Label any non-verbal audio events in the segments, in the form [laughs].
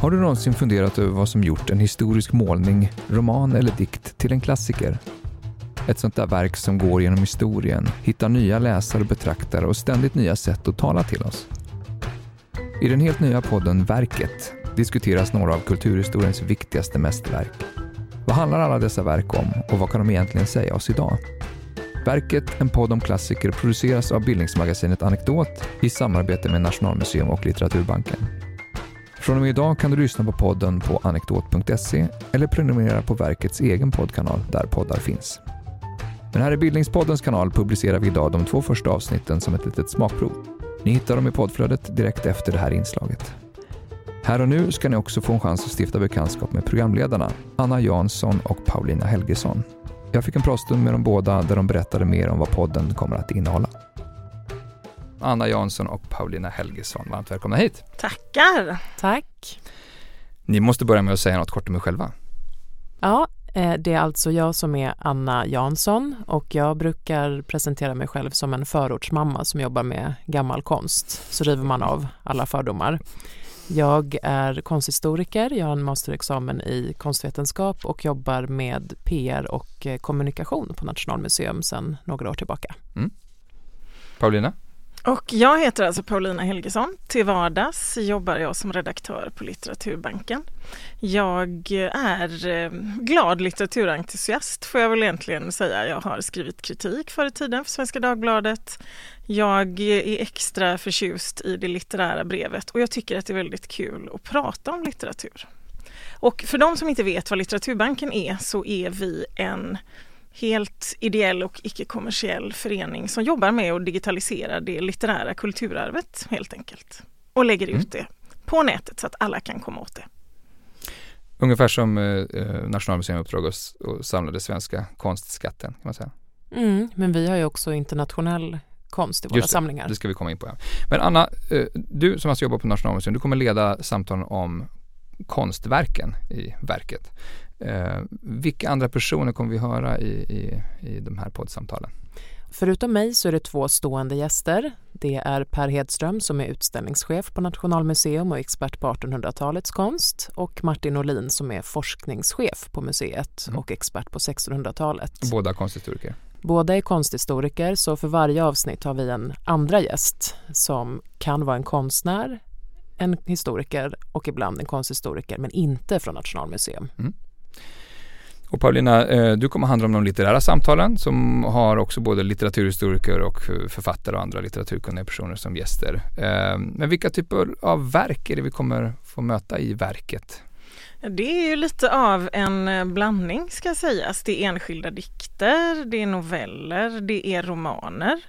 Har du någonsin funderat över vad som gjort en historisk målning, roman eller dikt till en klassiker? Ett sånt där verk som går genom historien, hittar nya läsare och betraktare och ständigt nya sätt att tala till oss. I den helt nya podden Verket diskuteras några av kulturhistoriens viktigaste mästerverk. Vad handlar alla dessa verk om och vad kan de egentligen säga oss idag? Verket, en podd om klassiker, produceras av bildningsmagasinet Anekdot i samarbete med Nationalmuseum och Litteraturbanken. Från och med idag kan du lyssna på podden på anekdot.se eller prenumerera på verkets egen poddkanal där poddar finns. Men här i Bildningspoddens kanal publicerar vi idag de två första avsnitten som ett litet smakprov. Ni hittar dem i poddflödet direkt efter det här inslaget. Här och nu ska ni också få en chans att stifta bekantskap med programledarna Anna Jansson och Paulina Helgesson. Jag fick en pratstund med dem båda där de berättade mer om vad podden kommer att innehålla. Anna Jansson och Paulina Helgesson, varmt välkomna hit. Tackar. Tack. Ni måste börja med att säga något kort om er själva. Ja, eh, det är alltså jag som är Anna Jansson och jag brukar presentera mig själv som en förortsmamma som jobbar med gammal konst. Så river man av alla fördomar. Jag är konsthistoriker, jag har en masterexamen i konstvetenskap och jobbar med PR och eh, kommunikation på Nationalmuseum sedan några år tillbaka. Mm. Paulina? Och jag heter alltså Paulina Helgesson. Till vardags jobbar jag som redaktör på Litteraturbanken. Jag är eh, glad litteraturentusiast får jag väl egentligen säga. Jag har skrivit kritik förr i tiden för Svenska Dagbladet. Jag är extra förtjust i det litterära brevet och jag tycker att det är väldigt kul att prata om litteratur. Och för de som inte vet vad Litteraturbanken är så är vi en helt ideell och icke-kommersiell förening som jobbar med att digitalisera det litterära kulturarvet helt enkelt. Och lägger mm. ut det på nätet så att alla kan komma åt det. Ungefär som eh, eh Nationalmuseum uppdrag att samla det svenska konstskatten kan man säga. Mm, men vi har ju också internationell konst i våra Just det, samlingar. Det ska vi komma in på. Ja. Men Anna, eh, du som alltså jobbar på Nationalmuseum, du kommer leda samtalen om konstverken i verket. Eh, vilka andra personer kommer vi höra i, i, i de här poddsamtalen? Förutom mig så är det två stående gäster. Det är Per Hedström som är utställningschef på Nationalmuseum och expert på 1800-talets konst och Martin Olin som är forskningschef på museet mm. och expert på 1600-talet. Båda konsthistoriker? Båda är konsthistoriker så för varje avsnitt har vi en andra gäst som kan vara en konstnär, en historiker och ibland en konsthistoriker men inte från Nationalmuseum. Mm. Och Paulina, eh, du kommer handla om de litterära samtalen som har också både litteraturhistoriker och författare och andra litteraturkunniga personer som gäster. Eh, men vilka typer av verk är det vi kommer få möta i verket? Det är ju lite av en eh, blandning ska sägas. Det är enskilda dikter, det är noveller, det är romaner.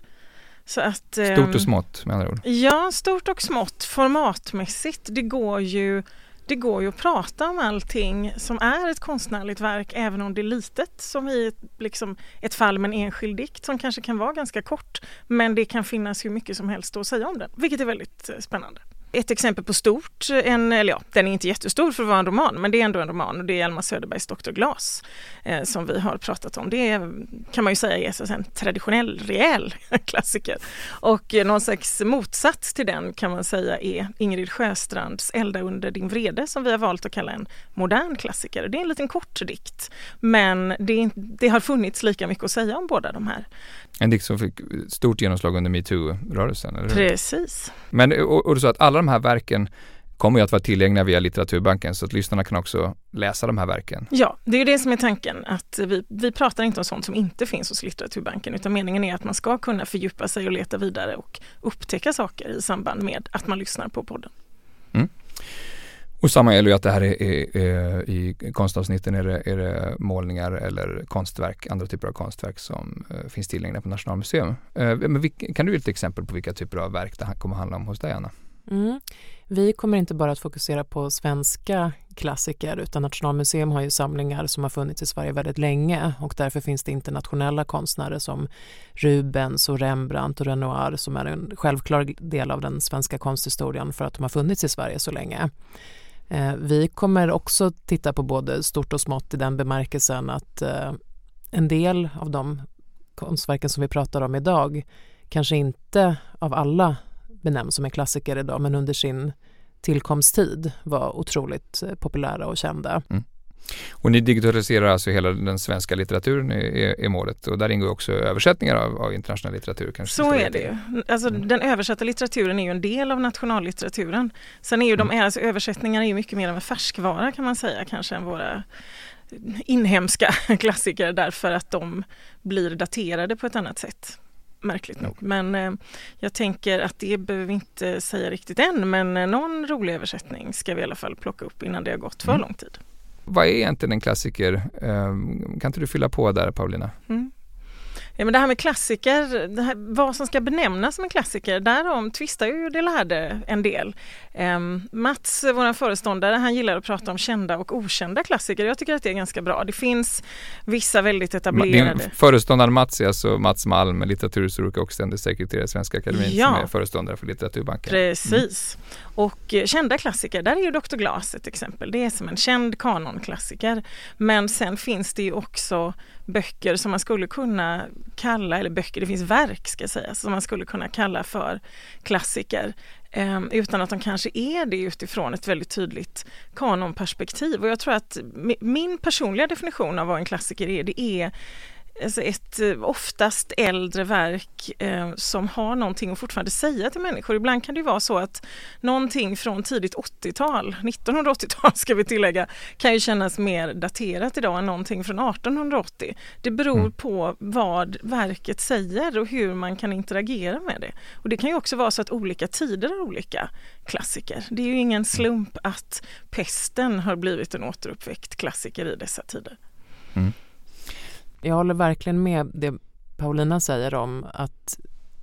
Att, stort och smått med andra ord? Ja, stort och smått formatmässigt. Det går ju det går ju att prata om allting som är ett konstnärligt verk även om det är litet som i liksom ett fall med en enskild dikt som kanske kan vara ganska kort men det kan finnas hur mycket som helst att säga om den, vilket är väldigt eh, spännande ett exempel på stort, en, eller ja, den är inte jättestor för att vara en roman, men det är ändå en roman och det är Hjalmar Söderbergs Dr. Glas eh, som vi har pratat om. Det är, kan man ju säga är en traditionell, rejäl [laughs] klassiker. Och eh, någon slags motsats till den kan man säga är Ingrid Sjöstrands Elda under din vrede som vi har valt att kalla en modern klassiker. Det är en liten kort dikt, men det, det har funnits lika mycket att säga om båda de här. En dikt som fick stort genomslag under metoo-rörelsen? Precis. Men, och, och du sa att alla de här verken kommer ju att vara tillgängliga via Litteraturbanken så att lyssnarna kan också läsa de här verken. Ja, det är ju det som är tanken att vi, vi pratar inte om sånt som inte finns hos Litteraturbanken utan meningen är att man ska kunna fördjupa sig och leta vidare och upptäcka saker i samband med att man lyssnar på podden. Mm. Och samma gäller ju att det här är, är, är, i konstavsnitten är det, är det målningar eller konstverk, andra typer av konstverk som uh, finns tillgängliga på Nationalmuseum. Uh, men kan du ge ett exempel på vilka typer av verk det kommer att handla om hos dig Anna? Mm. Vi kommer inte bara att fokusera på svenska klassiker utan Nationalmuseum har ju samlingar som har funnits i Sverige väldigt länge och därför finns det internationella konstnärer som Rubens och Rembrandt och Renoir som är en självklar del av den svenska konsthistorien för att de har funnits i Sverige så länge. Eh, vi kommer också titta på både stort och smått i den bemärkelsen att eh, en del av de konstverken som vi pratar om idag kanske inte av alla benämns som en klassiker idag men under sin tillkomsttid var otroligt eh, populära och kända. Mm. Och ni digitaliserar alltså hela den svenska litteraturen i, i målet och där ingår också översättningar av, av internationell litteratur. Kanske Så är det ju. Alltså, mm. Den översatta litteraturen är ju en del av nationallitteraturen. Sen är ju de, mm. alltså, översättningar är ju mycket mer av en färskvara kan man säga kanske än våra inhemska [laughs] klassiker därför att de blir daterade på ett annat sätt märkligt mm. nog. Men eh, jag tänker att det behöver vi inte säga riktigt än men eh, någon rolig översättning ska vi i alla fall plocka upp innan det har gått för mm. lång tid. Vad är egentligen en klassiker? Eh, kan inte du fylla på där Paulina? Mm. Ja, men det här med klassiker, här, vad som ska benämnas som en klassiker, därom tvistar ju de lärde en del. Um, Mats, vår föreståndare, han gillar att prata om kända och okända klassiker. Jag tycker att det är ganska bra. Det finns vissa väldigt etablerade. Föreståndaren Mats är alltså Mats Malm, litteraturhistoriker och ständig sekreterare i Svenska Akademin ja. som är föreståndare för Litteraturbanken. Precis. Mm. Och eh, kända klassiker, där är ju Dr. Glas ett exempel. Det är som en känd kanonklassiker. Men sen finns det ju också böcker som man skulle kunna kalla, eller böcker, det finns verk ska sägas, som man skulle kunna kalla för klassiker. Eh, utan att de kanske är det utifrån ett väldigt tydligt kanonperspektiv. Och jag tror att min personliga definition av vad en klassiker är, det är alltså ett eh, oftast äldre verk eh, som har någonting att fortfarande säga till människor. Ibland kan det vara så att någonting från tidigt 80-tal, 1980-tal ska vi tillägga, kan ju kännas mer daterat idag än någonting från 1880. Det beror mm. på vad verket säger och hur man kan interagera med det. Och Det kan ju också vara så att olika tider har olika klassiker. Det är ju ingen slump att pesten har blivit en återuppväckt klassiker i dessa tider. Mm. Jag håller verkligen med det Paulina säger om att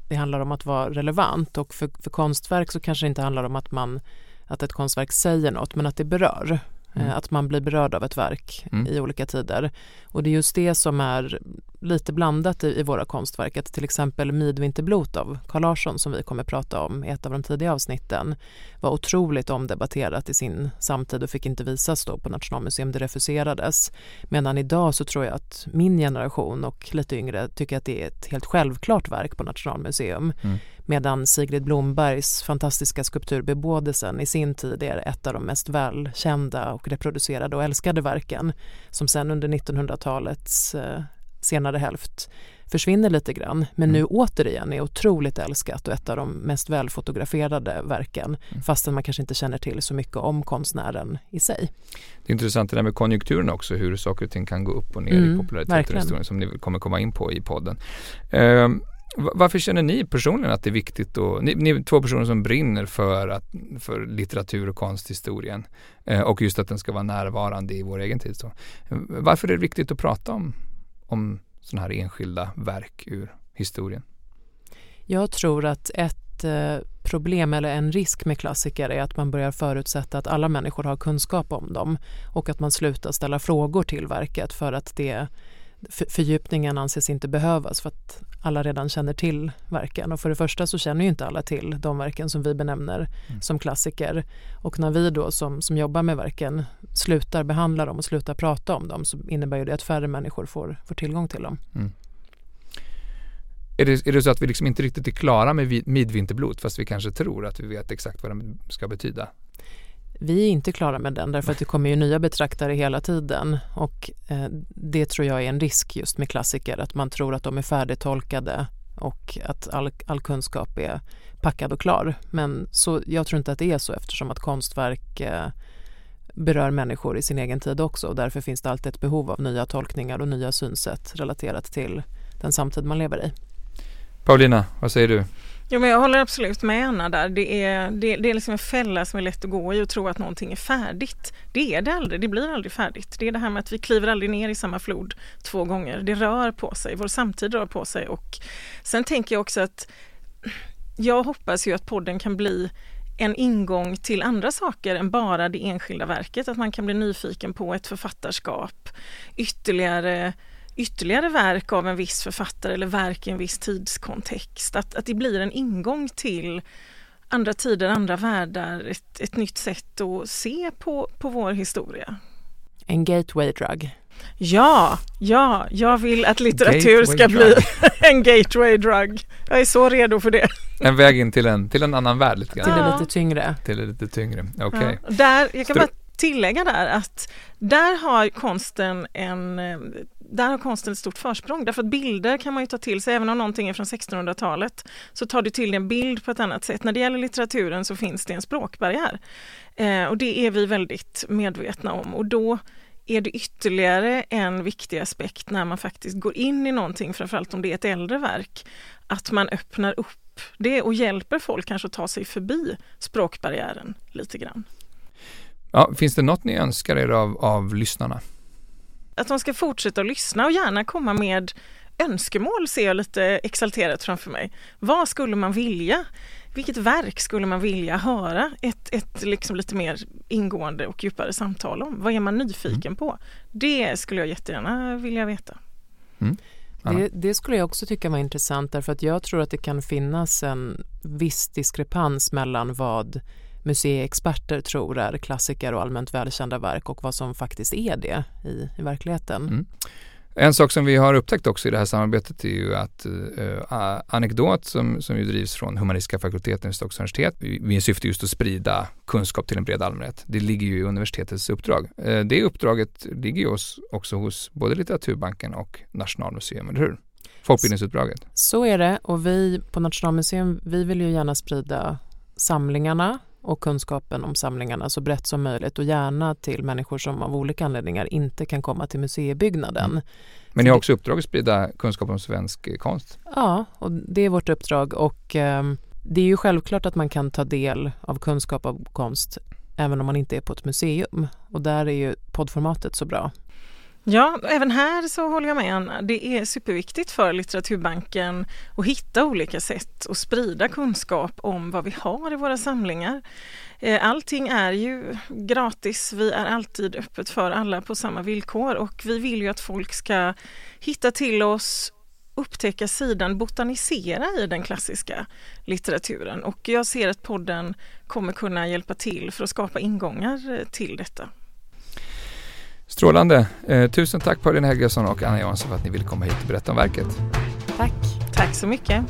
det handlar om att vara relevant och för, för konstverk så kanske det inte handlar om att man att ett konstverk säger något men att det berör. Mm. Eh, att man blir berörd av ett verk mm. i olika tider. Och det är just det som är lite blandat i, i våra konstverk. Att till exempel Midvinterblot av Carl Larsson som vi kommer prata om i ett av de tidiga avsnitten var otroligt omdebatterat i sin samtid och fick inte visas då på Nationalmuseum. Det refuserades. Medan idag så tror jag att min generation och lite yngre tycker att det är ett helt självklart verk på Nationalmuseum. Mm medan Sigrid Blombergs fantastiska skulptur Bebådelsen i sin tid är ett av de mest välkända och reproducerade och älskade verken som sen under 1900-talets eh, senare hälft försvinner lite grann men nu mm. återigen är otroligt älskat och ett av de mest välfotograferade verken mm. fastän man kanske inte känner till så mycket om konstnären i sig. Det är intressant det där med konjunkturen också, hur saker och ting kan gå upp och ner mm, i populariteten som ni kommer komma in på i podden. Um, varför känner ni personligen att det är viktigt och ni, ni är två personer som brinner för, att, för litteratur och konsthistorien eh, och just att den ska vara närvarande i vår egen tid. Så. Varför är det viktigt att prata om, om sådana här enskilda verk ur historien? Jag tror att ett eh, problem eller en risk med klassiker är att man börjar förutsätta att alla människor har kunskap om dem och att man slutar ställa frågor till verket för att det fördjupningen anses inte behövas för att alla redan känner till verken. Och för det första så känner ju inte alla till de verken som vi benämner mm. som klassiker. Och när vi då som, som jobbar med verken slutar behandla dem och slutar prata om dem så innebär det att färre människor får, får tillgång till dem. Mm. Är det, är det så att vi liksom inte riktigt är klara med midvinterblot fast vi kanske tror att vi vet exakt vad den ska betyda? Vi är inte klara med den därför att det kommer ju nya betraktare hela tiden och eh, det tror jag är en risk just med klassiker att man tror att de är färdigtolkade och att all, all kunskap är packad och klar. Men så, jag tror inte att det är så eftersom att konstverk eh, berör människor i sin egen tid också och därför finns det alltid ett behov av nya tolkningar och nya synsätt relaterat till den samtid man lever i. Paulina, vad säger du? Jo, men jag håller absolut med Anna där. Det är, det, det är liksom en fälla som är lätt att gå i och tro att någonting är färdigt. Det är det aldrig, det blir aldrig färdigt. Det är det här med att vi kliver aldrig ner i samma flod två gånger. Det rör på sig, vår samtid rör på sig och sen tänker jag också att jag hoppas ju att podden kan bli en ingång till andra saker än bara det enskilda verket. Att man kan bli nyfiken på ett författarskap, ytterligare ytterligare verk av en viss författare eller verk i en viss tidskontext. Att, att det blir en ingång till andra tider, andra världar, ett, ett nytt sätt att se på, på vår historia. En gateway drug. Ja, ja, jag vill att litteratur gateway ska drug. bli [laughs] en gateway drug. Jag är så redo för det. En väg in till en, till en annan värld lite grann. Till det lite tyngre. Till det lite tyngre, okej. Okay. Ja. Där, jag kan bara tillägga där att där har konsten en där har konsten ett stort försprång därför att bilder kan man ju ta till sig även om någonting är från 1600-talet så tar du till dig en bild på ett annat sätt. När det gäller litteraturen så finns det en språkbarriär eh, och det är vi väldigt medvetna om och då är det ytterligare en viktig aspekt när man faktiskt går in i någonting, framförallt om det är ett äldre verk, att man öppnar upp det och hjälper folk kanske att ta sig förbi språkbarriären lite grann. Ja, finns det något ni önskar er av, av lyssnarna? Att de ska fortsätta att lyssna och gärna komma med önskemål ser jag lite exalterat framför mig. Vad skulle man vilja? Vilket verk skulle man vilja höra ett, ett liksom lite mer ingående och djupare samtal om? Vad är man nyfiken mm. på? Det skulle jag jättegärna vilja veta. Mm. Det, det, skulle jag också tycka var intressant därför att jag tror att det kan finnas en viss diskrepans mellan vad museiexperter tror är klassiker och allmänt välkända verk och vad som faktiskt är det i, i verkligheten. Mm. En sak som vi har upptäckt också i det här samarbetet är ju att uh, Anekdot som, som ju drivs från Humanistiska fakulteten vid Stockholms universitet, vi syfte just att sprida kunskap till en bred allmänhet. Det ligger ju i universitetets uppdrag. Uh, det uppdraget ligger ju också hos både Litteraturbanken och Nationalmuseum, eller hur? Folkbildningsuppdraget. Så är det och vi på Nationalmuseum, vi vill ju gärna sprida samlingarna och kunskapen om samlingarna så brett som möjligt och gärna till människor som av olika anledningar inte kan komma till museibyggnaden. Mm. Men ni har också uppdrag att sprida kunskap om svensk konst? Ja, och det är vårt uppdrag och eh, det är ju självklart att man kan ta del av kunskap om konst även om man inte är på ett museum och där är ju poddformatet så bra. Ja, även här så håller jag med Anna. Det är superviktigt för Litteraturbanken att hitta olika sätt att sprida kunskap om vad vi har i våra samlingar. Eh, allting är ju gratis. Vi är alltid öppet för alla på samma villkor och vi vill ju att folk ska hitta till oss upptäcka sidan, botanisera i den klassiska litteraturen och jag ser att podden kommer kunna hjälpa till för att skapa ingångar eh, till detta. Strålande. Eh, tusen tack Pauline Helgesson och Anna Jansson för att ni ville komma hit och berätta om verket. Tack. Tack så mycket.